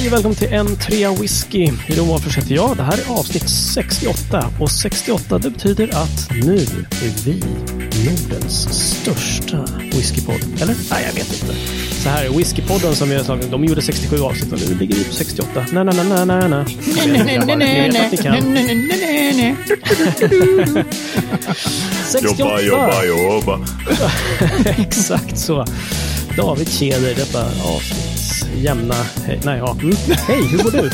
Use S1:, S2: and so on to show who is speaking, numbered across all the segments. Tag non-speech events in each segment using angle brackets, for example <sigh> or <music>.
S1: Hej och välkommen till en trea whisky. I de heter jag. Det här är avsnitt 68 och 68 det betyder att nu är vi Nordens största whiskypodd. Eller? Nej, jag vet inte. Så här är whiskypodden som har slagit. De gjorde 67 avsnitt och nu ligger vi på 68. Nej, nej, nej, nej, nej. Ni vet att ni kan. 68.
S2: Jobba, jobba, jobba.
S1: Exakt så. David Keder, detta avsnitts jämna... Hej, nej, ja. Mm. Hej, hur går du?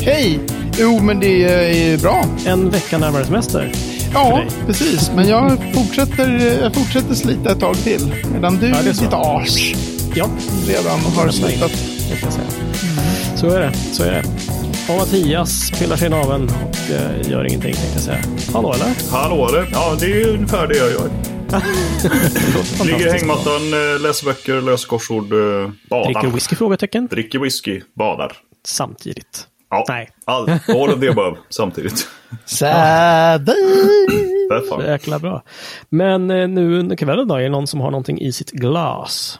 S1: <laughs>
S3: Hej! Jo, men det är bra.
S1: En vecka närmare semester.
S3: Ja, precis. Men jag fortsätter, jag fortsätter slita ett tag till. Medan du,
S1: Ja,
S3: ditt as,
S1: Ja,
S3: redan har
S1: säga. Så är det, så är det. Och Mattias pillar sig i naveln och eh, gör ingenting, tänkte jag säga. Hallå, eller?
S2: Hallå det. Ja, det är ungefär det jag gör. Ligger i hängmattan, eh, läser böcker, löser korsord, eh, badar.
S1: Dricker whisky? Frågetecken.
S2: Dricker whisky, badar.
S1: Samtidigt.
S2: Ja,
S1: Nej.
S2: all, <laughs> all of the above samtidigt.
S3: Säder!
S2: För
S1: Så
S2: fan.
S1: jäkla bra. Men eh, nu under kvällen då, är det någon som har någonting i sitt glas?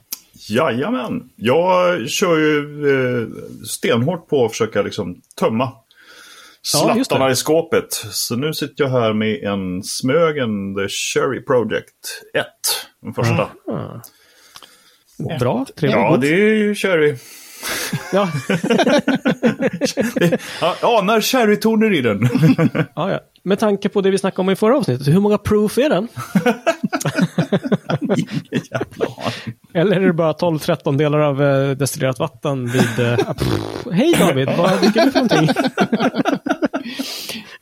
S2: Jajamän. Jag kör ju eh, stenhårt på att försöka liksom tömma
S1: Ja,
S2: slattarna i skåpet. Så nu sitter jag här med en Smögen The Cherry Project 1. Den första.
S1: Bra, trevligt.
S2: Ja, det är ju cherry. <laughs>
S1: Ja.
S2: Jag anar cherrytoner i den.
S1: Ja, ja. Med tanke på det vi snackade om i förra avsnittet, hur många proof är den? <laughs> Eller är det bara 12-13 delar av eh, destillerat vatten vid... Eh. <laughs> Hej David, vad dricker du för någonting? <laughs>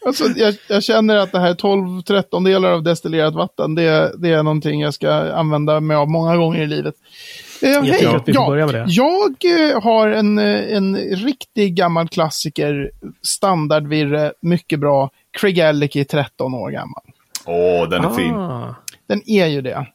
S3: Alltså, jag, jag känner att det här 12-13 delar av destillerat vatten, det, det är någonting jag ska använda mig av många gånger i livet. Eh, hej.
S1: Jättekul att vi får börja med det.
S3: Jag eh, har en, eh, en riktig gammal klassiker, standardvirre, mycket bra, Craig Allicky, 13 år gammal.
S2: Åh, den är fin.
S3: Den är ju det.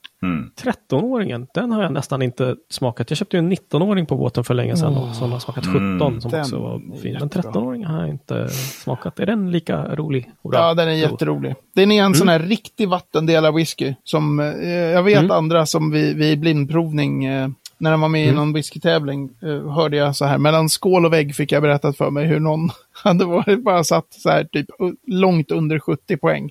S1: 13-åringen, den har jag nästan inte smakat. Jag köpte ju en 19-åring på båten för länge sedan och som har smakat 17 som
S3: Den
S1: också var fin. Men
S3: jättebra.
S1: 13-åringen har jag inte smakat. Är den lika rolig?
S3: Ja, den är jätterolig. Den är en sån
S1: Mm.
S3: här riktig vattendelad whisky. Som, eh, jag vet andra som vid, vid blindprovning, eh, när de var med
S1: Mm.
S3: i någon whiskytävling, eh, hörde jag så här, mellan skål och vägg fick jag berättat för mig hur någon <laughs> hade varit, bara satt så här typ långt under 70 poäng.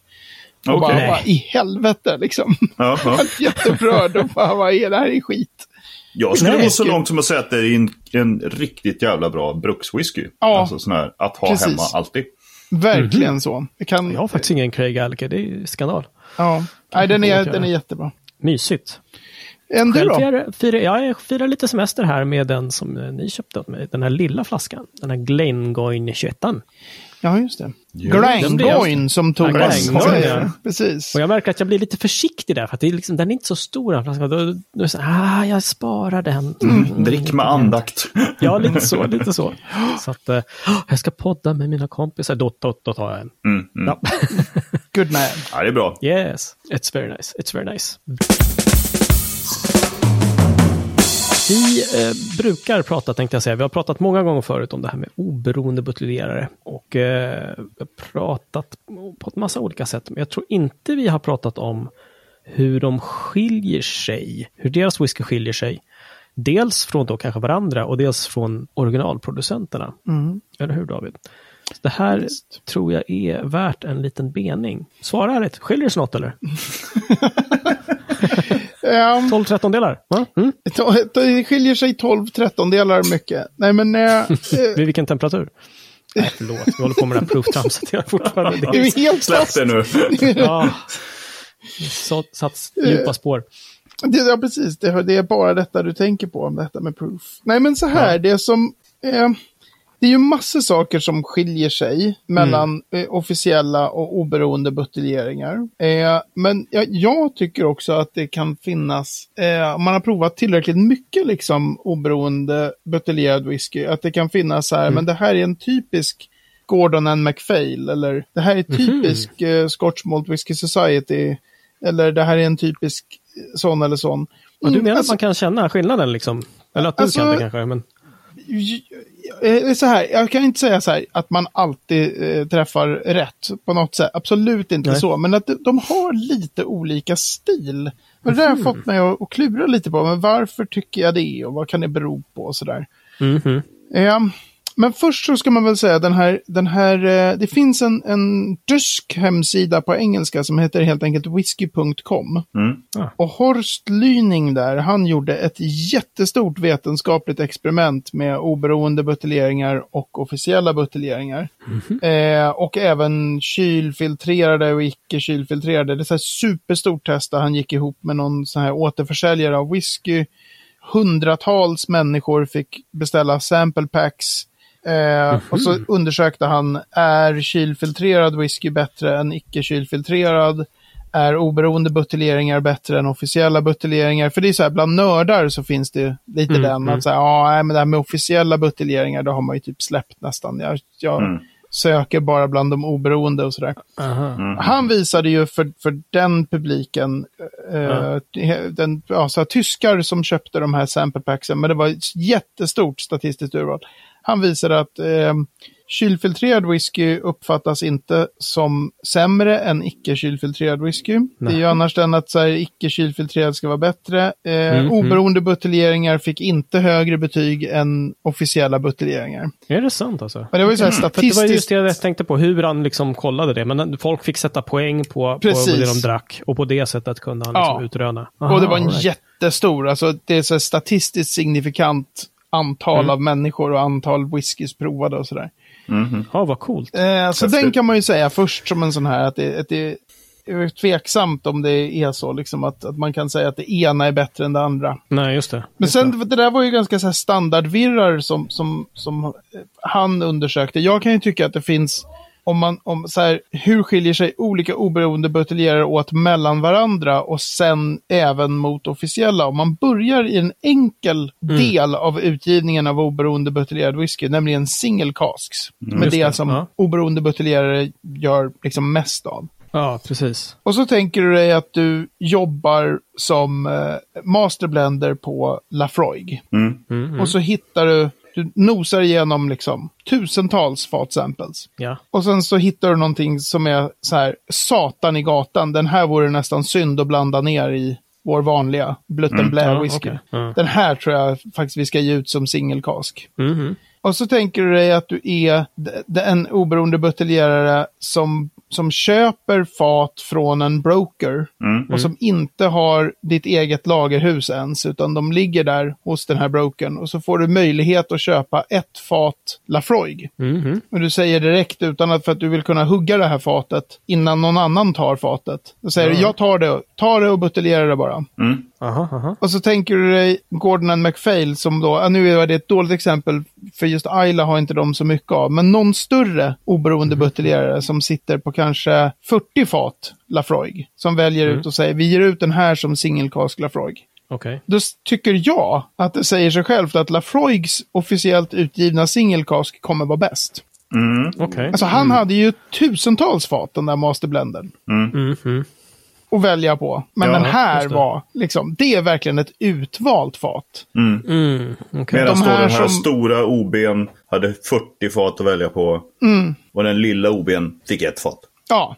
S3: Och
S2: Okej.
S3: bara, bara i helvete liksom.
S2: Ja, ja. <laughs>
S3: Jätteupprörd och bara, vad är det här är skit.
S2: Jag skulle gå så långt som att säga att det är en, en riktigt jävla bra brukswhisky.
S3: Ja.
S2: Alltså sån här att ha
S3: Precis.
S2: hemma alltid.
S3: Verkligen så. Det kan,
S1: Jag har faktiskt ingen Craig Alliker, det är skandal.
S3: ja. Nej, den är,
S1: jag
S3: den är jättebra.
S1: Mysigt.
S3: En du då?
S1: firar, firar, ja, jag firar lite semester här med den som eh, ni köpte åt mig. Den här lilla flaskan. Den här Glengoyne 21.
S3: Ja, just det. Glangoyne som
S1: Glangoyne,
S3: säger.
S1: ja.
S3: Precis.
S1: Och jag märker att jag blir lite försiktig där, för att det är liksom, den är inte så stor den flaskan. Då, då är det så, ah, jag sparar den. Mm.
S2: Drick med andakt.
S1: Ja, lite så, lite så. Så att, eh, jag ska podda med mina kompisar, då, då, då tar jag en.
S2: Mm, mm.
S1: Ja.
S3: Good man.
S2: Ja, det är bra.
S1: Yes, it's very nice, it's very nice. Vi eh, brukar prata, tänkte jag säga, vi har pratat många gånger förut om det här med oberoende buteljerare. Och eh, pratat på ett massa olika sätt, men jag tror inte vi har pratat om hur de skiljer sig, hur deras whisky skiljer sig. Dels från då kanske varandra och dels från originalproducenterna. Eller hur David? Så det här tror jag är värt en liten bening. Svara ärligt, skiljer det sig något eller? <laughs>
S3: Ja,
S1: 12-13 delar? Va? Mm?
S3: det skiljer sig 12-13 delar mycket. Nej, men... Eh, <laughs> eh,
S1: Vid vilken temperatur? Nej, förlåt, vi håller på med det här provtramset jag fortfarande. <laughs>
S3: det
S1: är,
S3: helt
S2: Släpp det nu. <laughs>
S1: ja, så, satt djupa spår.
S3: Det, ja, precis. Det, det är bara detta du tänker på, om detta med proof. Nej, men så här, det som... Eh, det är ju massor saker som skiljer sig mellan eh, officiella och oberoende buteljeringar. Eh, men jag, jag tycker också att det kan finnas, eh, om man har provat tillräckligt mycket liksom oberoende buteljerad whisky, att det kan finnas så här, men det här är en typisk Gordon and MacPhail, eller det här är typisk eh, Scotch Malt Whisky Society, eller det här är en typisk eh, sån eller sån.
S1: Och du
S3: Mm,
S1: menar
S3: alltså-
S1: att man kan känna skillnaden liksom? Eller att du
S3: Alltså-
S1: kan det kanske? Men...
S3: Eh, så här, jag kan inte säga så här att man alltid eh, träffar rätt på något sätt. Absolut inte
S1: Nej.
S3: så. Men att de, har lite olika stil. Och det där har fått mig att, att klura lite på. Men varför tycker jag det? Och vad kan det bero på? Och sådär.
S1: Mhm.
S3: Ja, men först så ska man väl säga den här, den här eh, det finns en, en tysk hemsida på engelska som heter helt enkelt whisky.com.
S2: Mm.
S3: Och Horst Lyning där, han gjorde ett jättestort vetenskapligt experiment med oberoende buteljeringar och officiella buteljeringar. Eh, och även kylfiltrerade och icke kylfiltrerade. Det är ett så här superstort test där han gick ihop med någon sån här återförsäljare av whisky. Hundratals människor fick beställa sample packs. Eh, Och så undersökte han, är kylfiltrerad whisky bättre än icke kylfiltrerad? Är oberoende buteljeringar bättre än officiella buteljeringar? För det är så här, bland nördar så finns det lite
S1: Mm,
S3: den,
S1: mm.
S3: att säga, ja, nej, men det här med officiella buteljeringar, det har man ju typ släppt nästan. Jag, jag
S2: Mm.
S3: söker bara bland de oberoende och sådär.
S1: Aha.
S3: Han visade ju för, för den publiken, eh, den, ja, så här, tyskar som köpte de här sample packsen, men det var ett jättestort statistiskt urval. Han visade att eh, kylfiltrerad whisky uppfattas inte som sämre än icke-kylfiltrerad whisky. Det är ju
S1: Nej.
S3: annars den att så icke-kylfiltrerad ska vara bättre. Eh,
S1: Mm,
S3: oberoende buteljeringar fick inte högre betyg än officiella buteljeringar.
S1: Är det sant alltså?
S3: Men det var ju så här
S1: För att det
S3: statistiskt.
S1: var just det jag tänkte på, hur han liksom kollade det. Men folk fick sätta poäng på, på det de drack. Och på det sättet kunde han liksom
S3: Ja.
S1: utröna.
S3: Och det var en
S1: right.
S3: jättestor, alltså det är så statistiskt signifikant antal
S1: Mm.
S3: av människor och antal whiskys provade och sådär.
S2: Mhm.
S1: Ja, vad coolt.
S3: Eh, så den kan man ju säga först som en sån här att det, att det är tveksamt om det är så, liksom att, att man kan säga att det ena är bättre än det andra.
S1: Nej, just det.
S3: Men
S1: Just
S3: sen,
S1: det.
S3: det där var ju ganska så här standardvirrar som, som, som han undersökte. Jag kan ju tycka att det finns, om man, om så här, hur skiljer sig olika oberoende buteljerare åt mellan varandra och sen även mot officiella. Om man börjar i en enkel
S1: Mm.
S3: del av utgivningen av oberoende buteljerad whisky, nämligen single casks. Med
S1: Mm. Just
S3: det,
S1: det,
S3: som
S1: ja.
S3: oberoende buteljerare gör liksom mest av.
S1: Ja, precis.
S3: Och så tänker du dig att du jobbar som eh, masterblender på Lafroig.
S2: Mm.
S1: Mm, mm.
S3: Och så hittar du, du nosar igenom liksom tusentals fatsamples.
S1: Ja.
S3: Och sen så hittar du någonting som är så här, satan i gatan. Den här vore nästan synd att blanda ner i vår vanliga Blutten
S2: Mm,
S3: Blair
S1: ja,
S3: whisky.
S1: okej. Ja.
S3: Den här tror jag faktiskt vi ska ge ut som singelkask.
S1: Mhm.
S3: Och så tänker du dig att du är en oberoende buteljerare som, som köper fat från en broker
S2: Mm.
S3: och som inte har ditt eget lagerhus ens, utan de ligger där hos den här brokern. Och så får du möjlighet att köpa ett fat Lafroig.
S1: Mhm.
S3: Och du säger direkt utan att för att du vill kunna hugga det här fatet innan någon annan tar fatet. Då säger du,
S1: Ja.
S3: jag tar det, ta det och buteljera det bara.
S2: Mm.
S1: Aha, aha.
S3: Och så tänker du dig Gordon and MacPhail som då, ja, nu är det ett dåligt exempel, för just Ayla har inte de så mycket av, men någon större oberoende buteljerare som sitter på kanske 40 fat Lafroig, som väljer ut och säger, vi ger ut den här som single cask Lafroig.
S1: Okej.
S3: Då tycker jag att det säger sig självt att Lafroigs officiellt utgivna single cask kommer vara bäst.
S2: Mm.
S1: Okej.
S3: Alltså han hade ju tusentals fat, den där masterblenden,
S1: Mhm.
S3: Att välja på. Men
S2: Ja,
S3: den här var, liksom, det är verkligen ett utvalt fat.
S2: Mm.
S1: Mm. Okej.
S2: Medan
S3: De här
S2: den här
S3: som-
S2: stora OBn hade 40 fat att välja på.
S3: Mm.
S2: Och den lilla OBn fick ett fat.
S3: Ja,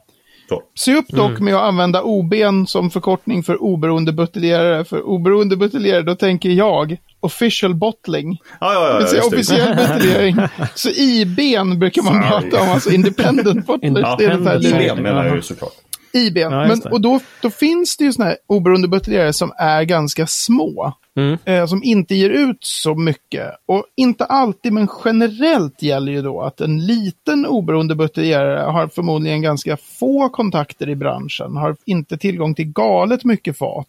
S2: Så.
S3: Se upp dock med att använda OBn som förkortning för oberoende buteljerare. För oberoende buteljerare, då tänker jag official bottling.
S2: Ja, ja,
S3: Det
S2: ja.
S3: vill
S2: det.
S3: officiell <laughs> buteljering. Så IBn brukar man
S2: Sorry.
S3: prata om, alltså independent bottlers.
S2: Ja, <laughs>
S3: det är det här
S1: independent.
S3: luriga.
S2: IBn menar jag ju såklart.
S3: IBn.
S1: Ja,
S3: Men, och då, då finns det ju sådana här oberoende buteljerare som är ganska små.
S1: Mm.
S3: Eh, som inte ger ut så mycket. Och inte alltid, men generellt gäller ju då att en liten oberoende buteljerare har förmodligen ganska få kontakter i branschen. Har inte tillgång till galet mycket fat.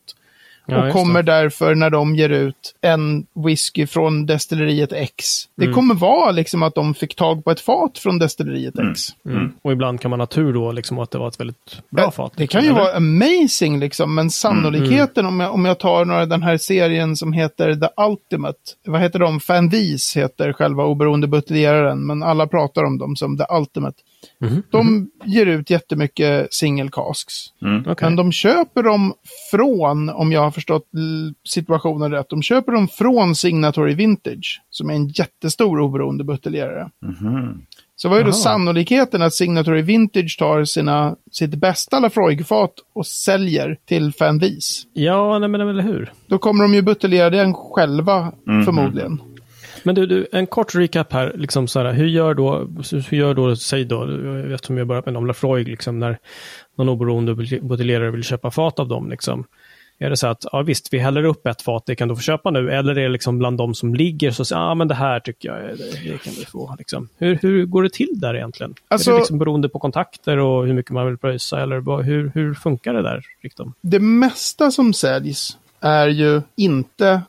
S1: Ja,
S3: och kommer
S1: det.
S3: därför när de ger ut en whisky från destilleriet X. Det
S1: Mm.
S3: kommer vara liksom att de fick tag på ett fat från destilleriet X.
S1: Mm. Och ibland kan man ha tur då, liksom, att det var ett väldigt bra
S3: Ja,
S1: fat.
S3: Det
S1: liksom,
S3: kan ju
S1: eller?
S3: vara amazing liksom, men sannolikheten om, jag, om jag tar några, den här serien som heter The Ultimate, vad heter de? Fanvis heter själva oberoende buteljeraren, men alla pratar om dem som The Ultimate.
S1: Mhm.
S3: De ger ut jättemycket single casks.
S2: Mm.
S1: Okej.
S3: Men de köper dem från, om jag har förstått situationen rätt, de köper dem från Signatory Vintage, som är en jättestor oberoende buteljerare.
S2: Mhm.
S3: Så vad är då
S1: Aha.
S3: sannolikheten att Signatory Vintage tar sina, sitt bästa Lafroig-fat och säljer till Fanvis?
S1: Ja, nej, men eller hur?
S3: Då kommer de ju buteljera den själva
S2: Mhm.
S3: förmodligen.
S1: Men du, du, en kort recap här. Liksom så här hur gör då, hur gör då, säg då, eftersom jag börjat med Nom Lafroig, liksom när någon oberoende buteljerare vill köpa fat av dem. Liksom. Är det så att, ja visst, vi häller upp ett fat, det kan du få köpa nu, eller är det liksom bland de som ligger så säger ja men det här tycker jag, det, det kan du få. Liksom. Hur, hur går det till där egentligen? Alltså, är det liksom beroende på kontakter och hur mycket man vill pröjsa, eller hur, hur funkar det där? Liksom?
S3: Det mesta som säljs är ju inte,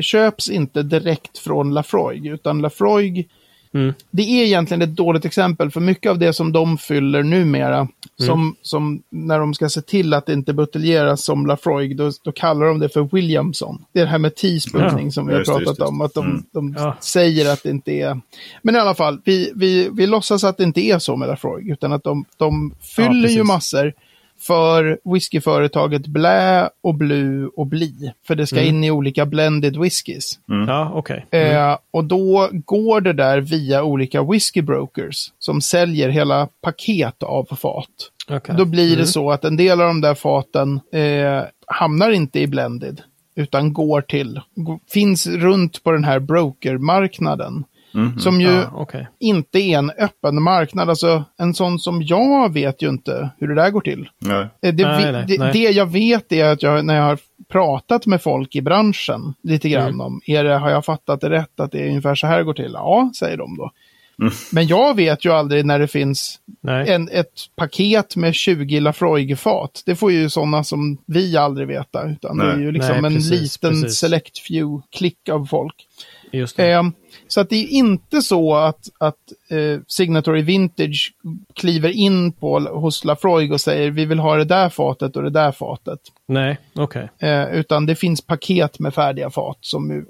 S3: köps inte direkt från Lafroig, utan Lafroig Mm. Det är egentligen ett dåligt exempel, för mycket av det som de fyller numera, mm. som, som när de ska se till att det inte buteljeras som Lafroig, då, då kallar de det för Williamson. Det är det här med teaspooning ja. som vi har pratat just, just. om, att de, mm. de ja. säger att det inte är... Men i alla fall, vi, vi, vi låtsas att det inte är så med Lafroig, utan att de, de fyller ja, ju massor för whiskyföretaget Blä och Blue och Bli. För det ska mm. in i olika blended whiskys.
S1: Mm. Ja, okay.
S3: Mm. Eh, och då går det där via olika whiskybrokers som säljer hela paket av fat. Okay. Då blir det mm. så att en del av de där faten eh, hamnar inte i blended utan går till, finns runt på den här brokermarknaden. Mm. Som ju ah, okay. inte är en öppen marknad. Alltså en sån som jag vet ju inte hur det där går till.
S2: Nej.
S3: Eh, det, nej, nej, det, det, jag vet är att jag, när jag har pratat med folk i branschen lite grann mm. om, är det, har jag fattat det rätt att det är ungefär så här det går till? Ja, säger de då. Mm. Men jag vet ju aldrig när det finns en, ett paket med 20 Lafroig-fat. Det får ju sådana som vi aldrig veta. Utan det är ju liksom Nej, en precis, liten precis. select few klick av folk.
S1: Just det. Eh,
S3: så att det är inte så att, att eh, Signatory Vintage kliver in på, hos Lafroig och säger vi vill ha det där fatet och det där fatet.
S1: Nej, okej.
S3: Okay. Eh, utan det finns paket med färdiga fat som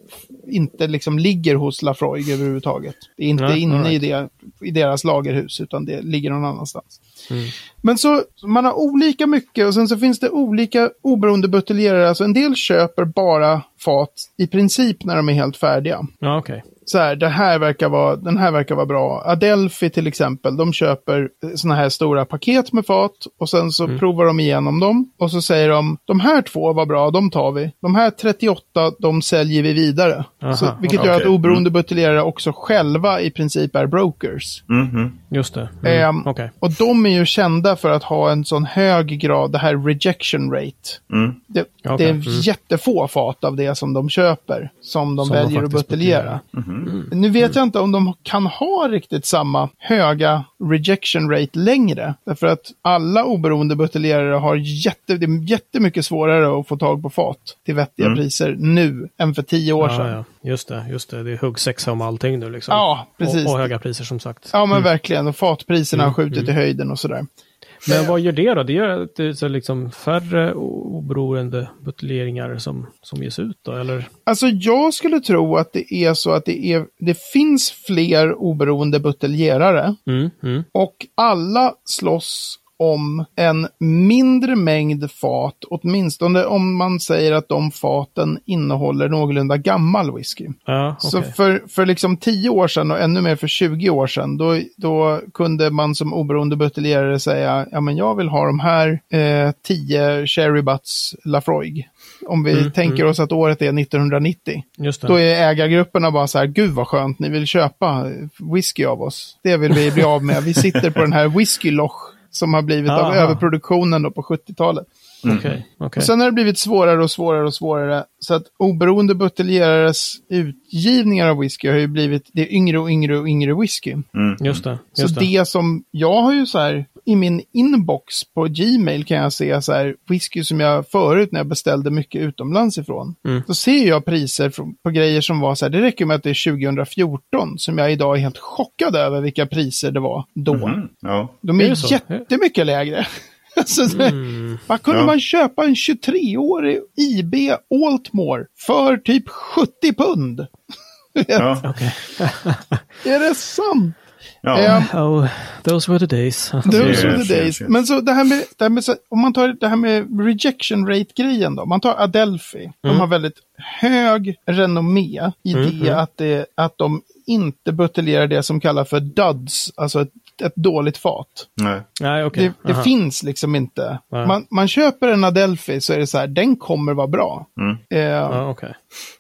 S3: inte liksom ligger hos Lafroig överhuvudtaget. Det är inte ja, inne right. i, det, i deras lagerhus utan det ligger någon annanstans. Mm. Men så man har olika mycket och sen så finns det olika oberoende buteljerare. Alltså en del köper bara fat i princip när de är helt färdiga.
S1: Ja, okej. Okay
S3: så här, det här verkar vara, den här verkar vara bra. Adelphi till exempel, de köper såna här stora paket med fat och sen så mm. provar de igenom dem och så säger de, de här två var bra, de tar vi. De här 38, de säljer vi vidare. så, vilket gör okay. att oberoende mm. buteljerare också själva i princip är brokers.
S2: Mm -hmm.
S1: Just det. Mm.
S3: Um, okay. Och de är ju kända för att ha en sån hög grad, det här rejection rate.
S2: Mm.
S3: Det, okay. det, är mm. jättefå fat av det som de köper som de som väljer att buteljera. -hmm. Mm. Nu vet jag inte om de kan ha riktigt samma höga rejection rate längre. Därför att alla oberoende buteljerare har jätte, det är jättemycket svårare att få tag på fat till vettiga mm. priser nu än för tio år ja, sedan. Ja.
S1: Just det, just det. Det är huggsexa om allting nu liksom.
S3: Ja, precis.
S1: Och, och höga priser som sagt.
S3: Ja, men mm. verkligen. Och fatpriserna har skjutit mm. i höjden och sådär.
S1: Men vad gör det då? Det gör att det är så liksom färre oberoende buteljeringar som, som ges ut då, eller?
S3: Alltså jag skulle tro att det är så att det, är, det finns fler oberoende buteljerare.
S1: Mm, mm.
S3: Och alla slåss om en mindre mängd fat, åtminstone om man säger att de faten innehåller någorlunda gammal whisky.
S1: Ja, okay.
S3: Så för, för liksom 10 år sedan och ännu mer för 20 år sedan, då, då kunde man som oberoende buteljerare säga, ja men jag vill ha de här eh, 10 Cherry Butts Lafroig. Om vi mm, tänker mm. oss att året är 1990. Då är ägargrupperna bara så här, gud vad skönt, ni vill köpa whisky av oss. Det vill vi bli av med. Vi sitter på den här whisky-loch som har blivit Aha. av överproduktionen då på 70-talet.
S1: Mm. Okay, okay.
S3: Sen har det blivit svårare och svårare och svårare. Så att oberoende buteljerares utgivningar av whisky har ju blivit det yngre och yngre och yngre whisky.
S1: Mm. Just det.
S3: Just så det. det som, jag har ju så här, i min inbox på Gmail kan jag se så här whisky som jag förut när jag beställde mycket utomlands ifrån.
S1: Mm.
S3: Då ser jag priser på grejer som var så här, det räcker med att det är 2014 som jag idag är helt chockad över vilka priser det var då.
S2: Mm. Ja.
S3: De är, är jättemycket lägre. <laughs> alltså, mm. Vad kunde ja. man köpa en 23-årig IB Altmore för typ 70 pund? <laughs>
S2: ja. <laughs>
S3: är det sant?
S1: Ja. Um, oh, those were the days.
S3: those yes, were the days. Yes, yes. Men så det här med, det här med om man tar det här med rejection rate-grejen då. Man tar Adelphi. Mm. De har väldigt hög renommé i mm, det, mm. Att, det att de inte buteljerar det som kallas för duds, alltså ett ett dåligt fat.
S2: Nej.
S1: Nej, okay.
S3: Det, det finns liksom inte. Man, man, köper en Adelphi så är det så här, den kommer vara bra.
S2: Mm.
S3: Eh,
S1: ja, okay.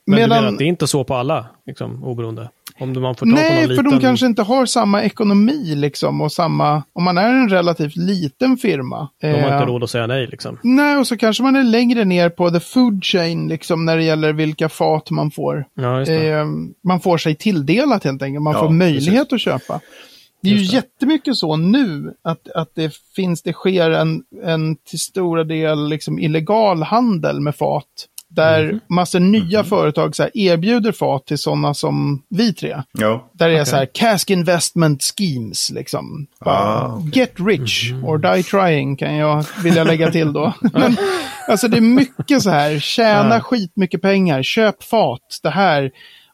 S1: Men medan, du menar att det är inte så på alla liksom, oberoende? Om man får tag på
S3: Nej, för
S1: liten...
S3: de kanske inte har samma ekonomi liksom och samma, om man är en relativt liten firma.
S1: De har
S3: eh,
S1: inte råd att säga nej liksom.
S3: Nej, och så kanske man är längre ner på the food chain liksom när det gäller vilka fat man får.
S1: Ja, just det.
S3: Eh, man får sig tilldelat helt enkelt, man
S2: Ja,
S3: får möjlighet att köpa. Det är ju
S1: det.
S3: jättemycket så nu att, att det finns, det sker en, en till stora del liksom illegal handel med fat. Där
S1: Mhm.
S3: massor nya företag så erbjuder fat till sådana som vi tre.
S2: Ja.
S3: Där det är
S1: Okej.
S3: så här cask investment schemes liksom.
S2: Ah, okej.
S3: Get rich
S1: Mhm.
S3: or die trying kan jag vilja lägga till då. <laughs> Men, alltså det är mycket så här, tjäna skitmycket pengar, köp fat, det här.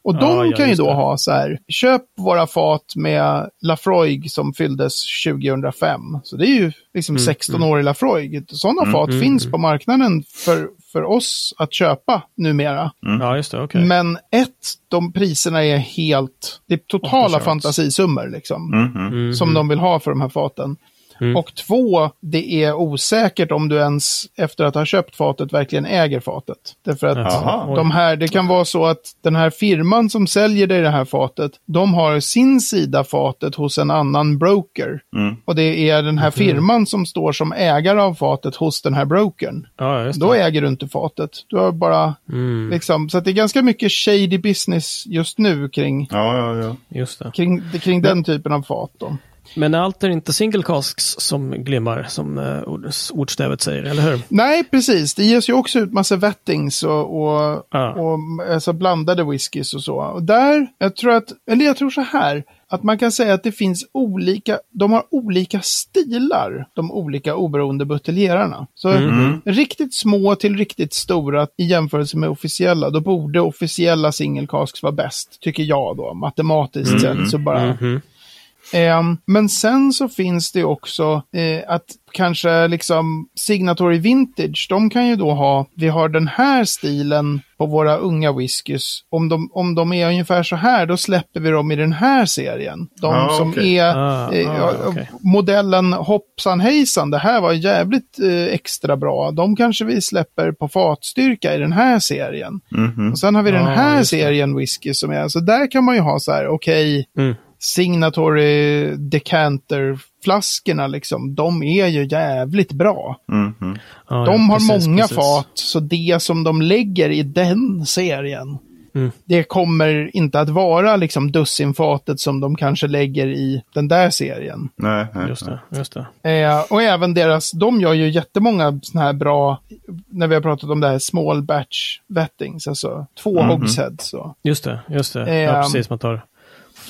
S3: Och
S1: Ja,
S3: de
S1: ja,
S3: kan ju då
S1: det.
S3: ha så här, köp våra fat med Lafroig som fylldes 2005. Så det är ju liksom
S1: Mm,
S3: 16 år i Lafroig. Sådana fat finns på marknaden för, för oss att köpa numera.
S1: Ja, just det. Okej.
S3: Men ett, de priserna är helt, det är totala fantasisummor liksom. Som de vill ha för de här faten.
S1: Mm.
S3: Och två, det är osäkert om du ens efter att ha köpt fatet verkligen äger fatet. Därför att
S2: Jaha.
S3: de här, det kan vara så att den här firman som säljer dig det här fatet, de har sin sida fatet hos en annan broker.
S2: Mm.
S3: Och det är den här firman som står som ägare av fatet hos den här brokern.
S1: Ja, just det.
S3: Då äger du inte fatet. Du har bara,
S1: Mm,
S3: liksom, så att det är ganska mycket shady business just nu kring,
S2: Ja, ja, ja.
S1: just det.
S3: kring, kring den typen av fat. Då.
S1: Men allt är inte single casks som glimmar, som uh, ordstävet säger, eller hur?
S3: Nej, precis. Det ges ju också ut massa vettings och, och,
S1: Ja.
S3: och alltså blandade whiskys och så. Och där, jag tror att, eller jag tror så här, att man kan säga att det finns olika, de har olika stilar, de olika oberoende buteljerarna. Så
S1: Mm.
S3: riktigt små till riktigt stora i jämförelse med officiella, då borde officiella single casks vara bäst, tycker jag då, matematiskt sett. Så bara,
S1: Mhm.
S3: Ehm, men sen så finns det också eh, att kanske liksom Signatory Vintage, de kan ju då ha, vi har den här stilen på våra unga whiskys. Om de, om de är ungefär så här, då släpper vi dem i den här serien. De
S2: Ah,
S3: som
S2: okej.
S3: är
S1: Ah,
S3: eh,
S1: ah, okej.
S3: modellen hoppsan hejsan, det här var jävligt eh, extra bra. De kanske vi släpper på fatstyrka i den här serien.
S2: Mhm.
S3: Och sen har vi den
S1: Ja,
S3: här serien whisky som är, så där kan man ju ha så här, okej,
S1: Mm.
S3: Signatory Decanter-flaskorna liksom, de är ju jävligt bra.
S2: Mhm.
S1: Ja,
S3: de
S1: ja,
S3: har
S1: precis,
S3: många
S1: precis.
S3: fat, så det som de lägger i den serien,
S1: Mm.
S3: det kommer inte att vara liksom dussinfatet som de kanske lägger i den där serien.
S2: Nej, nej.
S1: Just det, just det.
S3: Eh, och även deras, de gör ju jättemånga sådana här bra, när vi har pratat om det här small batch vettings, alltså två
S2: Mhm.
S3: hogsheads. Så.
S1: Just det, just det.
S3: Ehm.
S1: ja, precis. Man tar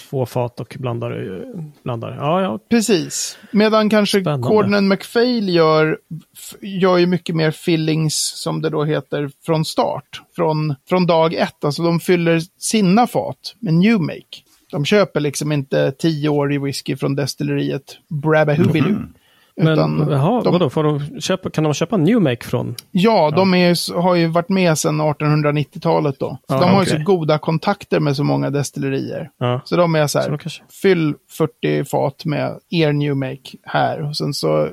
S1: två fat och blandar. eh, blandar. Ja, ja.
S3: Precis. Medan kanske
S1: Spännande.
S3: Corden McPhail gör, gör ju mycket mer fillings, som det då heter, från start. Från, från dag ett. Alltså de fyller sina fat med new make. De köper liksom inte tio år i whisky från destilleriet Brabahubinu.
S1: Men
S3: Utan
S1: jaha,
S3: de-
S1: vadå? Får de köpa, kan de köpa New Make från?
S3: Ja, de är, har ju varit med sedan 1890-talet då. Så
S1: Ja,
S3: de har ju
S1: okej.
S3: så goda kontakter med så många destillerier.
S1: Ja,
S3: Så de är så här,
S1: så kanske...
S3: fyll 40 fat med er new make här. Och sen så eh,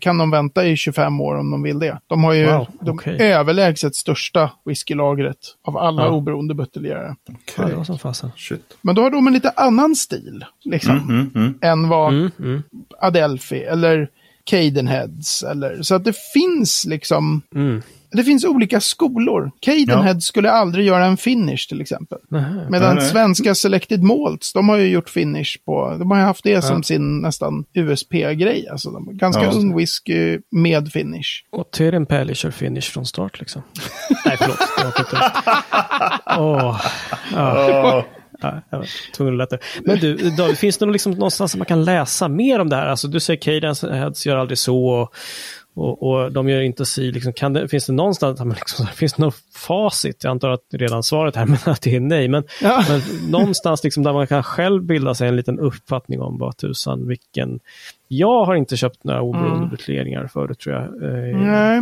S3: kan de vänta i 25 år om de vill det. De har ju
S1: Wow,
S3: de
S1: okej.
S3: överlägset största whiskylagret av alla
S1: Ja.
S3: oberoende buteljerare.
S1: Ja,
S2: Okej.
S1: det var som fasen.
S2: Shit.
S3: Men då har de en lite annan stil, liksom,
S2: Mm, mm.
S3: än vad
S1: Mm, mm,
S3: Adelphi eller Cadenheads eller så att det finns liksom
S1: mm.
S3: det finns olika skolor. Cadenhead skulle aldrig göra en finish till exempel.
S1: Nähä.
S3: Medan
S2: Nej,
S3: svenska Selected Malts, de har ju gjort finish på, de har ju haft det som
S1: Ja.
S3: sin nästan USP-grej. Alltså de, ganska
S2: Ja.
S3: ung whisky med finish.
S1: Och Tyrion Pelly kör finish från start liksom. <laughs> Nej, förlåt. Åh. <laughs> Ja. Ja, jag var tvungen att lätta. Men du, David, finns det någon liksom någonstans som man kan läsa mer om det här? Alltså, du säger Cadence Heads gör aldrig så. Och, och, och de gör inte si. Liksom, kan det, finns det någonstans, liksom, <laughs> finns det något facit? Jag antar att redan svaret här, <laughs> men att det är nej. Men,
S3: Ja.
S1: men någonstans liksom där man kan själv bilda sig en liten uppfattning om vad tusan, vilken... Jag har inte köpt några oberoende
S3: Mm.
S1: buteljeringar förut tror jag. Eh,
S3: Nej.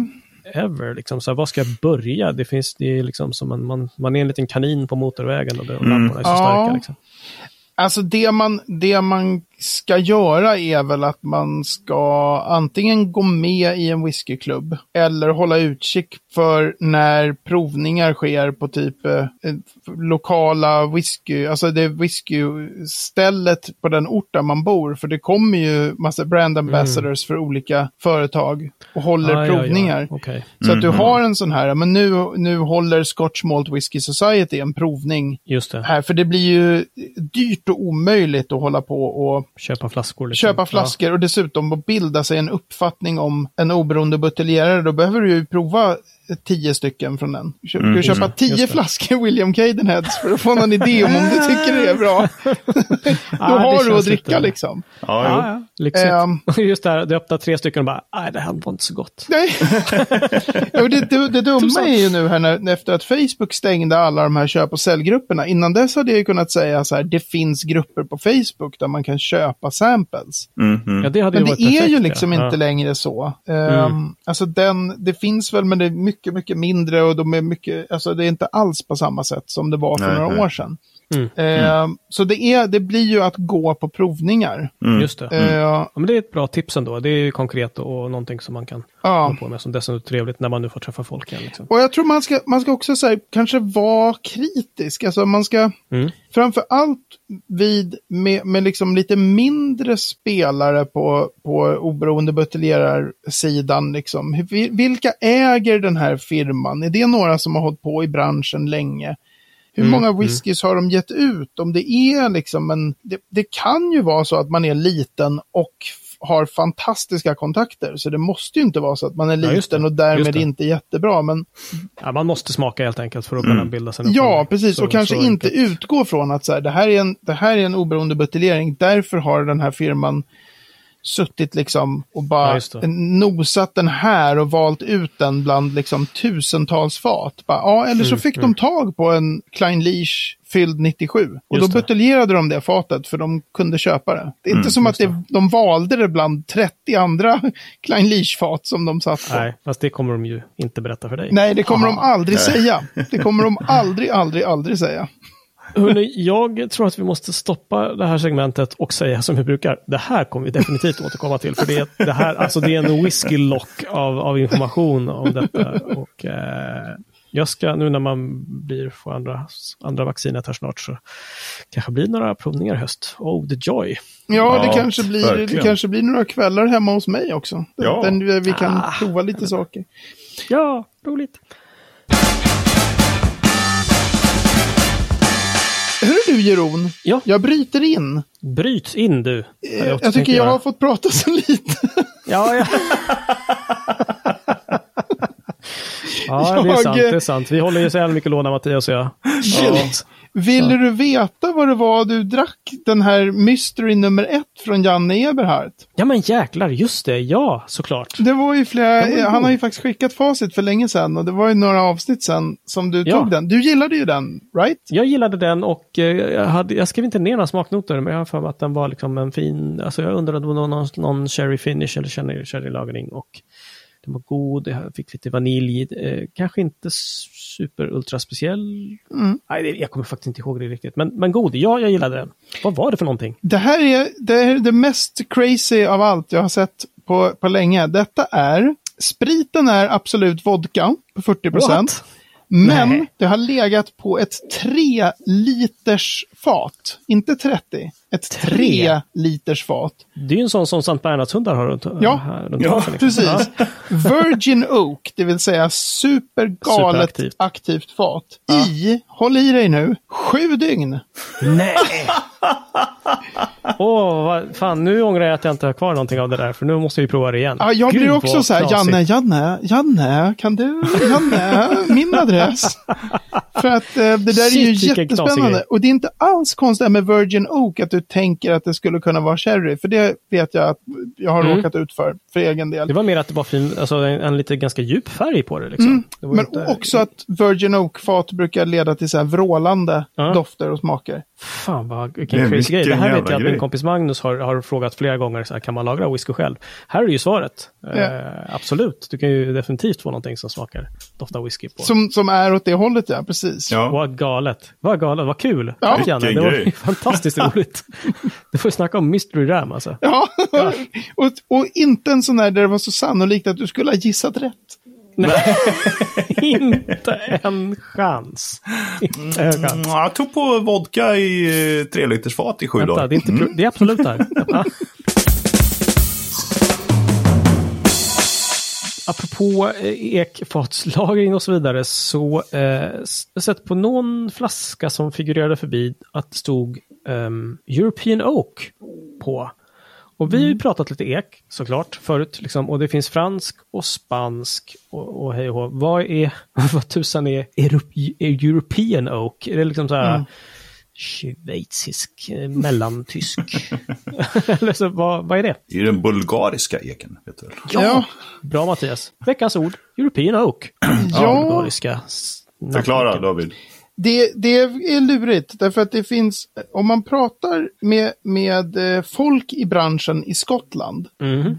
S1: Ever. Liksom. Så här, var ska jag börja? Det, finns, det är liksom som en, man, man är en liten kanin på motorvägen och, det, och
S2: Mm.
S1: lamporna är så
S3: Ja.
S1: starka. Liksom.
S3: Alltså det man, det man ska göra är väl att man ska antingen gå med i en whiskyklubb eller hålla utkik för när provningar sker på typ eh, lokala whisky, alltså det whiskystället på den ort där man bor. För det kommer ju massa brand ambassadors för olika företag och håller
S1: Ah, ja,
S3: provningar.
S1: ja. Okej.
S3: Så att du har en sån här, men nu, nu håller Scotch Malt Whisky Society en provning
S1: Just det.
S3: här, för det blir ju dyrt och omöjligt att hålla på och
S1: Köpa flaskor. Liksom.
S3: köpa flaskor och dessutom att bilda sig en uppfattning om en oberoende buteljerare. Då behöver du ju prova tio stycken från den. Du köpa tio
S1: just det.
S3: flaskor William Cadenheads för att få någon idé om om du <laughs> tycker det är bra. <laughs> Då
S1: det
S3: har du att dricka
S1: lite-
S3: liksom.
S2: Ja, jo.
S1: ja. Lyxigt.
S3: Ehm. <laughs>
S1: Just där, du öppnar tre stycken och bara, nej det här var inte så gott.
S3: Nej. ja, det, det, det dumma är ju nu här när, efter att Facebook stängde alla de här köp och säljgrupperna. Innan dess hade jag ju kunnat säga så här, det finns grupper på Facebook där man kan köpa samples.
S2: Mhm.
S1: Ja, det hade
S3: Men
S1: ju
S3: det
S1: varit
S3: är
S1: perfekt,
S3: ju liksom
S1: Ja.
S3: inte längre så. Um, Alltså den, det finns väl, men det är mycket, mycket mindre och de är mycket, alltså det är inte alls på samma sätt som det var för
S2: Nej,
S3: några
S2: nej.
S3: år sedan.
S1: Mm.
S3: Ehm, Så det, är, det blir ju att gå på provningar.
S1: Just det.
S3: Ehm,
S1: Ja, men det är ett bra tips ändå. Det är ju konkret och någonting som man kan
S3: ja.
S1: hålla på med. Som dessutom är trevligt när man nu får träffa folk igen. Liksom.
S3: Och jag tror man ska, man ska också säga, kanske vara kritisk. Alltså man ska,
S1: Mm.
S3: framför allt vid, med, med liksom lite mindre spelare på, på oberoende buteljerarsidan. Liksom. Vilka äger den här firman? Är det några som har hållit på i branschen länge? Hur
S1: Mm,
S3: många whiskys har de gett ut? Om det är liksom en, det, det kan ju vara så att man är liten och har fantastiska kontakter. Så det måste ju inte vara så att man är
S1: Ja, det.
S3: liten och
S1: Just
S3: därmed inte jättebra. Men
S1: Ja, man måste smaka helt enkelt för att kunna bilda sig en
S3: Ja, precis.
S1: Så-
S3: och kanske inte
S1: enkelt.
S3: utgå från att så här, det, här är en, det här är en oberoende buteljering. Därför har den här firman suttit liksom och
S1: Ja,
S3: bara
S1: det.
S3: nosat den här och valt ut den bland liksom tusentals fat. Bara, ja, eller
S1: Mm,
S3: så fick de tag på en Klein Leash fylld 97. Och
S1: Just
S3: då buteljerade de det fatet för de kunde köpa det. Det är inte som att
S1: Mm,
S3: det, de valde det bland 30 andra <laughs> Klein Leash-fat som de satt på.
S1: Nej, fast det kommer de ju inte berätta för dig.
S3: Nej, det kommer de aldrig säga. <laughs> Det kommer de aldrig, aldrig, aldrig säga.
S1: Hörrni, jag tror att vi måste stoppa det här segmentet och säga som vi brukar. Det här kommer vi definitivt återkomma till. För det, är- det, här, alltså det är en whisky-lock av, av information om detta. Och, eh, jag ska, nu när man blir, får andra, andra vaccinet här snart, så kanske blir några provningar i höst. Oh, the joy.
S3: Ja, det,
S2: Ja,
S3: kanske blir, det kanske blir några kvällar hemma hos mig också.
S2: Ja.
S3: Den, vi kan
S1: Ah.
S3: prova lite saker.
S1: Ja, roligt.
S3: Hör du Jeroen,
S1: Ja,
S3: jag bryter in.
S1: bryt in du.
S3: Eh,
S1: Hade
S3: Jag, tycker
S1: tänkt
S3: jag har fått prata så lite.
S1: Ja, ja. <laughs> ja, <laughs> det är
S3: Jag,
S1: sant.
S3: eh,
S1: Det är sant. Vi håller ju så jävla mycket låna, Mattias och jag.
S3: Shit. Ville du veta vad det var du drack? Den här Mystery nummer ett från Janne Eberhardt.
S1: Ja, men jäklar, just det. Ja, såklart.
S3: Det var ju flera,
S1: var ju
S3: han har ju faktiskt skickat facit för länge sedan och det var ju några avsnitt sedan som du
S1: Ja.
S3: tog den. Du gillade ju den, right?
S1: Jag gillade den och eh, jag, hade, jag skrev inte ner några smaknoter, men jag har för mig att den var liksom en fin... Alltså jag undrade om det var någon, någon cherry finish eller cherry, cherry-lagring. Och den var god, jag fick lite vanilj. Eh, kanske inte super ultra speciell.
S3: Mm.
S1: Nej, jag kommer faktiskt inte ihåg det riktigt. Men, men god, ja, jag gillade den. Vad var det för någonting?
S3: Det här är det, är det mest crazy av allt jag har sett på, på länge. Detta är, spriten är absolut vodka på 40 procent. Men
S1: Nej.
S3: det har legat på ett 3 liters fat. Inte 30. Ett 3
S1: Tre?
S3: liters fat.
S1: Det är ju en sån som Sankt Bernhardshundar har runt,
S3: Ja.
S1: här, runt
S2: Ja,
S1: liksom.
S3: Precis. Virgin Oak, det vill säga supergalet
S1: Superaktivt.
S3: aktivt fat. I, håll i dig nu, sju dygn.
S1: Nej! Åh, vad fan, nu ångrar jag att jag inte har kvar någonting av det där, för nu måste vi prova det igen.
S3: Ja, jag
S1: Gud,
S3: blir också så här. Janne, Janne, Janne, kan du, Janne, min adress. För att eh, det där är ju
S1: Shit, vilken knasig
S3: jättespännande. Och det är inte alls konstigt med Virgin Oak att du tänker att det skulle kunna vara sherry. För det vet jag att jag har
S1: Mm.
S3: råkat ut för, för egen del.
S1: Det var mer att det var fin, alltså en, en lite ganska djup färg på det. Liksom. det var
S3: Mm. Men
S1: inte-
S3: också att Virgin brukar leda till så här vrålande
S1: Ja.
S3: dofter och smaker.
S1: Fan vad,
S2: Det
S1: vilken crazy grej. Det
S2: vilken
S1: här vet jag att min kompis Magnus har, har frågat flera gånger, så här, kan man lagra whisky själv? Här är ju svaret.
S3: Ja.
S1: Eh, absolut, du kan ju definitivt få någonting som smakar, doftar whisky på.
S3: Som, som är åt det hållet, ja. Precis.
S2: Ja.
S1: Vad galet. Vad galet, vad kul.
S3: Ja.
S1: Janne, det
S2: Vilken
S1: var
S2: grej. <laughs>
S1: fantastiskt roligt. Du får ju snacka om mystery ram alltså.
S3: Ja, och, och inte en sån där där det var så sannolikt att du skulle ha gissat rätt. <laughs>
S1: Inte en chans. Inte en chans.
S2: Mm, jag tog på vodka i eh, tre liters fat i sju
S1: Vänta,
S2: dagar.
S1: det är, inte, pro- det är absolut där. <laughs> Apropå eh, ekfatslagring och så vidare så eh, jag har sett på någon flaska som figurerade förbi att det stod ehm, European Oak på. Och vi har ju pratat lite ek såklart förut liksom, och det finns fransk och spansk och, och hej och hå. Vad är, <laughs> vad tusan är, Europ- är European Oak? Är det liksom så här schweizisk, eh, mellantysk? <laughs> Eller så, vad, vad är det?
S2: Det är den bulgariska eken. Vet du väl?
S3: Ja.
S1: Bra Mattias. Veckans ord, European Oak.
S3: Ja.
S1: Bulgariska.
S2: Förklara David.
S3: Det, det är lurigt, därför att det finns, om man pratar med, med eh, folk i branschen i Skottland,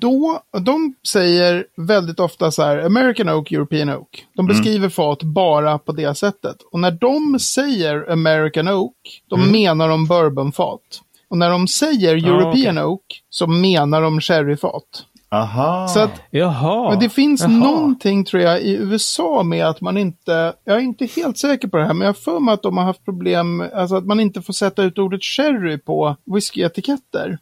S3: då, de säger väldigt ofta så här, American Oak, European Oak. De beskriver fat bara på det sättet. Och när de säger American Oak, då menar de bourbonfat. Och när de säger European Oak, så menar de sherryfat.
S2: Aha.
S3: Så att
S1: Jaha.
S3: men det finns
S1: Jaha.
S3: någonting tror jag i USA med att man inte, jag är inte helt säker på det här, men jag har för mig att de har haft problem, alltså att man inte får sätta ut ordet sherry på whiskyetiketter.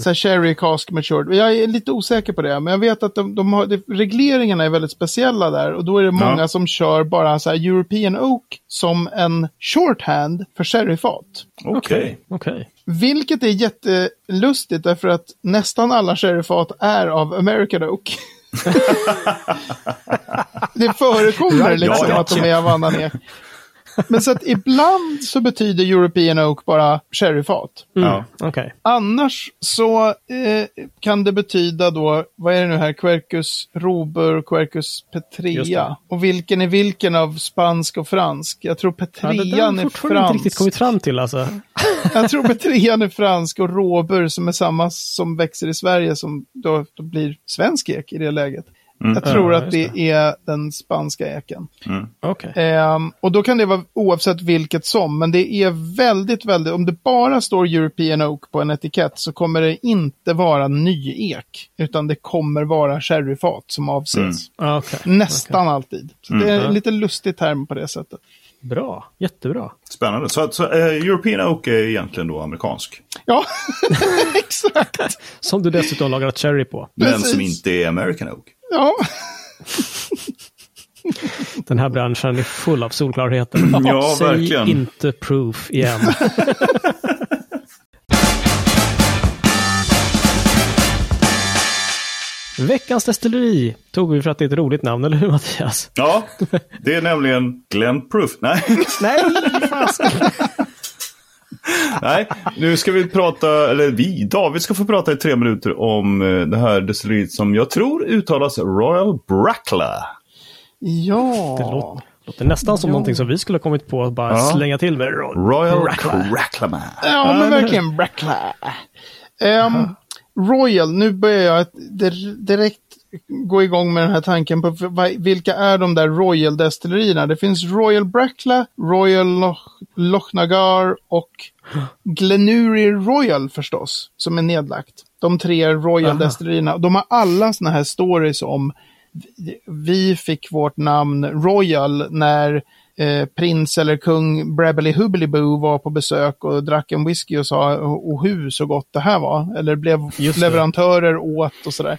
S3: Så här sherry cask matured. Jag är lite osäker på det, men jag vet att de, de har, det, regleringarna är väldigt speciella där och då är det många
S2: Ja.
S3: som kör bara så här European Oak som en shorthand för sherryfat.
S2: Okej.
S1: Okej.
S3: Vilket är jättelustigt därför att nästan alla sherryfat är av American Oak. <laughs> det förekommer liksom
S2: Ja, ja.
S3: att de är av annan ek. Men så att ibland så betyder European Oak bara sherryfat.
S2: Ja.
S1: Okej.
S3: Annars så eh, kan det betyda då, vad är det nu här, Quercus robur, Quercus petrea.
S1: det.
S3: Och vilken är vilken av spansk och fransk? Jag tror
S1: Ja, det
S3: petrean
S1: har
S3: är
S1: jag fortfarande inte riktigt
S3: fransk.
S1: kommit fram till alltså.
S3: Jag tror petrean är fransk och råbur som är samma som växer i Sverige som då, då blir svensk ek i det läget. Jag tror
S1: Ja,
S3: att
S1: just
S3: det är den spanska eken.
S1: Okej.
S3: Ehm, och då kan det vara oavsett vilket som, men det är väldigt, väldigt, om det bara står European Oak på en etikett så kommer det inte vara ny ek, utan det kommer vara sherryfat som avses.
S1: Okej.
S3: Nästan alltid. Så det är en lite lustig term på det sättet.
S1: Bra. Jättebra.
S2: Spännande. Så, så eh, European Oak är egentligen då amerikansk.
S3: Ja, <laughs> exakt.
S1: Som du dessutom lagrat cherry på.
S2: Men
S3: Precis.
S2: som inte är American Oak.
S3: Ja. <laughs>
S1: Den här branschen är full av solklarheter.
S2: Ja,
S1: Säg
S2: verkligen.
S1: inte proof igen. <laughs> Veckans destilleri tog vi för att det är ett roligt namn, eller hur Mattias?
S2: Ja, det är nämligen Glenn Proof. Nej, <laughs>
S1: Nej, fasiken. <laughs>
S2: nej, nu ska vi prata, eller vi, David ska få prata i tre minuter om eh, det här destilleriet som jag tror uttalas Royal Brackla.
S3: Ja.
S1: Det låter, låter nästan som
S3: Ja.
S1: någonting som vi skulle ha kommit på att bara
S2: Ja.
S1: slänga till med. Ro-
S2: Royal
S1: Brackla.
S2: Bracklama.
S3: Ja, men verkligen Brackla. Um, Royal, nu börjar jag direkt gå igång med den här tanken på vilka är de där Royal-destillerierna. Det finns Royal Brackla, Royal Loch, Lochnagar och Glenury Royal förstås, som är nedlagt. De tre Royal-destillerierna. De har alla såna här stories om vi fick vårt namn Royal när eh, prins eller kung Brabbly Hubbly-Boo var på besök och drack en whisky och sa oh hu så gott det här var. Eller blev leverantörer åt och sådär.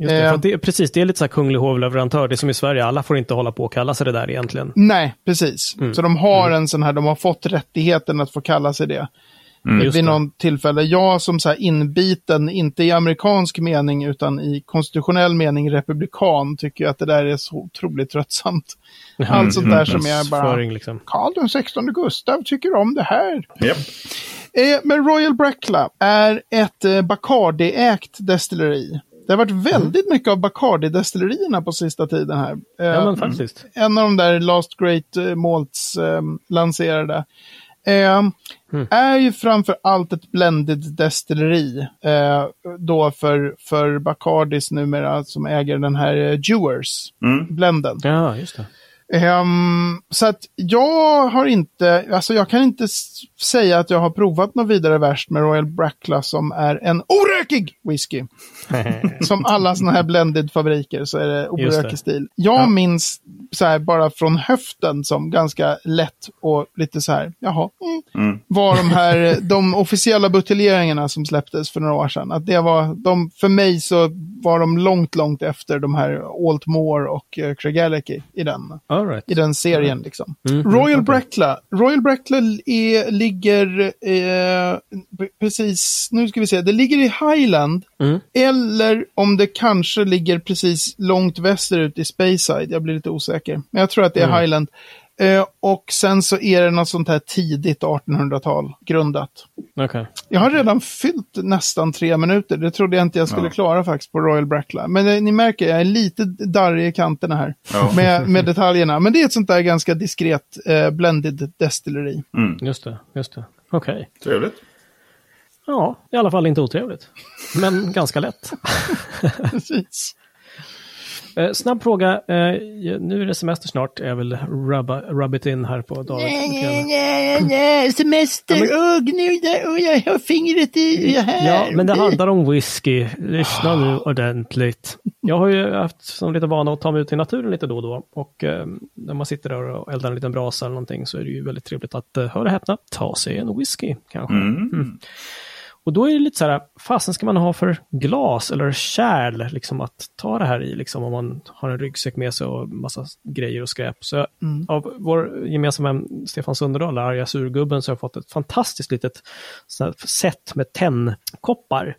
S1: Just det,
S3: Eh.
S1: det, precis, det är lite så här kunglig hovleverantör. Det är som i Sverige, alla får inte hålla på och kalla sig det där egentligen.
S3: Nej, precis. Så de har en sån här, de har fått rättigheten att få kalla sig det. Vid
S1: det.
S3: någon tillfälle. Jag som så här inbiten, inte i amerikansk mening utan i konstitutionell mening republikan, tycker jag att det där är så otroligt tröttsamt. Allt sånt där som är bara,
S1: liksom.
S3: Karl den 16 Gustav tycker om det här.
S2: Japp.
S3: Eh, men Royal Brackla är ett eh, Bacardi-ägt destilleri. Det har varit väldigt mycket av Bacardi-destillerierna på sista tiden här. Eh,
S1: Ja, men faktiskt.
S3: en av de där Last Great eh, Malts eh, lanserade. Eh, är ju framför allt ett blended destilleri. Eh, då för, för Bacardis numera som äger den här eh, Dewars blenden.
S1: Ja, just det.
S3: Ehm, så att jag har inte, alltså jag kan inte säga att jag har provat något vidare värst med Royal Brackla som är en orökig whisky. <laughs> som alla sådana här blended-fabriker så är det orökig stil. Jag minns så här bara från höften som ganska lätt och lite så här, jaha, mm, var de här, <laughs> de officiella buteljeringarna som släpptes för några år sedan. Att det var, de, för mig så var de långt, långt efter de här Altmore och uh, Craigellachie i den
S1: right.
S3: i den serien. Liksom.
S1: Mm,
S3: Royal
S1: okej.
S3: Brackla. Royal Brackla är, ligger eh, precis, nu ska vi se, det ligger i Highland.
S1: Mm.
S3: Eller om det kanske ligger precis långt västerut i Speyside. Jag blir lite osäker. Men jag tror att det är
S1: Mm.
S3: Highland. Eh, och sen så är det något sånt här tidigt 1800-tal grundat.
S1: Okej.
S3: Jag har redan fyllt nästan tre minuter. Det trodde jag inte jag skulle
S2: Ja.
S3: klara faktiskt på Royal Brackla. Men eh, ni märker, jag är lite darrig i kanterna här
S2: Ja.
S3: med, med detaljerna. Men det är ett sånt där ganska diskret eh, blended destilleri.
S1: Just det. Just det. Okej.
S2: Trevligt.
S1: Ja, i alla fall inte otrevligt. Men ganska lätt. <laughs>
S3: Precis.
S1: Eh, snabb fråga. Eh, nu är det semester snart. Jag vill rubba, rub it in här på David.
S3: Nej, nej, nej, semester,
S1: Ja, men-
S3: nu där, och jag har fingret i det här.
S1: Ja, men det handlar om whisky. Lyssna nu ordentligt. Jag har ju haft som lite vana att ta mig ut i naturen lite då och då. Och eh, när man sitter där och eldar en liten brasa eller någonting så är det ju väldigt trevligt att, eh, hör och häpna, ta sig en whisky kanske.
S2: Mm.
S1: Och då är det lite så här, fasen ska man ha för glas eller kärl liksom att ta det här i, liksom om man har en ryggsäck med sig och massa grejer och skräp. Så jag, av vår gemensamma vän Stefan Sunderdahl, arga surgubben, så har jag fått ett fantastiskt litet set med tennkoppar.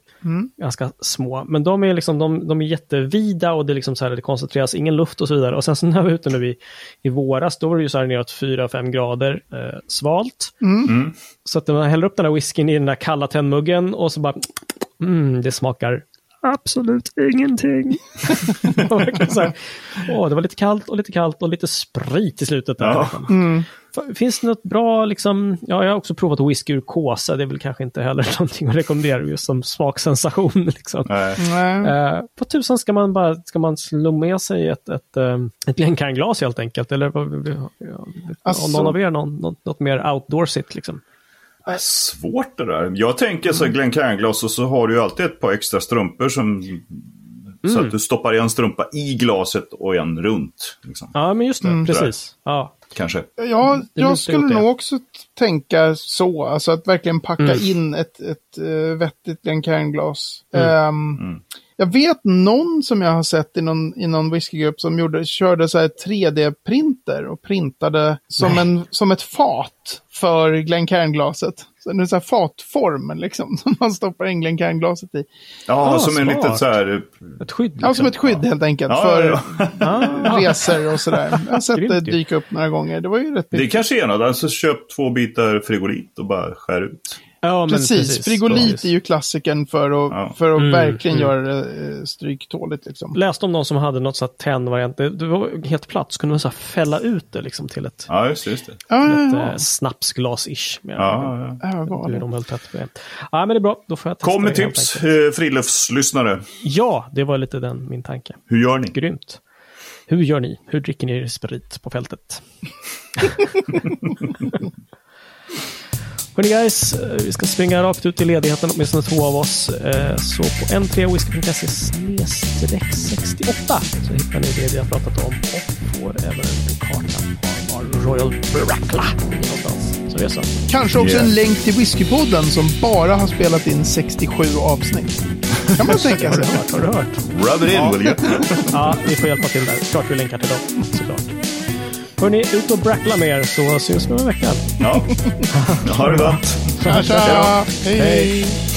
S1: Ganska små, men de är liksom, de, de är jättevida och det är liksom så här, det koncentreras ingen luft och så vidare. Och sen så när jag var ute nu i, i våras, då var det ju så här neråt 4-5 grader eh, svalt. Så att man häller upp den här whiskyn i den där kalla tennmuggen och så bara, mm, det smakar absolut ingenting. <laughs> här, åh, det var lite kallt och lite kallt och lite sprit i slutet. Där.
S2: Ja.
S1: F- Finns det något bra, liksom, ja, jag har också provat whisky ur kåsa, det är väl kanske inte heller <laughs> någonting att rekommendera just som smaksensation. Liksom. Eh, på tusan ska man bara ska man slå med sig ett, ett, eh, ett Glencairn-glas helt enkelt? Eller ja,
S3: Alltså-
S1: om någon av er någon, något, något mer outdoorsigt? Liksom?
S2: Svårt det där. Jag tänker så här Glencairn-glas och så har du ju alltid ett par extra strumpor som... Så att du stoppar en strumpa i glaset och en runt. Liksom.
S1: Ja, men just det, precis. Ja.
S2: Kanske.
S3: Ja,
S1: lutar
S3: jag skulle nog också tänka så. Alltså att verkligen packa
S1: Mm.
S3: in ett, ett uh, vettigt Glencairn-glas.
S1: Mm.
S3: Jag vet någon som jag har sett i någon, i någon whiskygrupp som gjorde, körde så här 3D-printer och printade som, en, som ett fat för Glencairn-glaset. Så det är så här fatform liksom, <laughs> som man stoppar in Glencairn-glaset i.
S2: Ja,
S1: Ah,
S2: som en
S1: smart.
S2: litet så här...
S1: Ett skydd. Liksom.
S3: Ja, som ett skydd helt enkelt
S2: Ja,
S3: för
S2: ja,
S1: Ah, <laughs>
S3: resor och sådär. Jag har sett det
S1: Grymt
S3: dyka upp några gånger. Det var ju rätt
S2: Det kanske är något. Alltså köp två bitar frigolit och bara skär ut.
S1: Ja, men
S3: Precis, frigolit
S1: precis.
S3: är ju klassikern för att,
S2: Ja.
S3: för att
S1: Mm,
S3: verkligen
S1: mm.
S3: göra det eh, stryktåligt. Liksom.
S1: Läste om någon som hade något sånt här tennvariant. Det, det var helt platt, så kunde man så här fälla ut det liksom till ett,
S2: Ja, just. Just det.
S3: Ja,
S1: ett
S3: ja,
S1: eh, snapsglas-ish. med-
S2: Ja, ja.
S3: ja.
S1: De höll tätt på det. Ja, men det är bra. Då får jag testa
S2: Kom med tips, eh, friluftslyssnare.
S1: Ja, det var lite den min tanke.
S2: Hur gör ni?
S1: Grymt. Hur gör ni? Hur dricker ni sprit på fältet? <laughs> <laughs> Hörni guys, eh, vi ska springa rakt ut i ledigheten, åtminstone två av oss. Eh, Så på n3whisky.se 68 så hittar ni det vi har pratat om och får även en karta var Royal Brackla någonstans. Så det är så.
S3: Kanske också
S2: Yeah.
S3: en länk till Whiskypodden som bara har spelat in 67 avsnitt. Kan man <laughs> tänka
S1: Har du
S3: sig.
S1: hört? Har du hört?
S2: Rub it in, will you? <laughs>
S1: Ja, vi får hjälpa till där. Klart vi länkar till dem, såklart. Hörni, ut och brackla mer så syns vi om en vecka.
S2: Ja. <laughs> Ha det gott.
S3: Tja, tja. Hej, hej.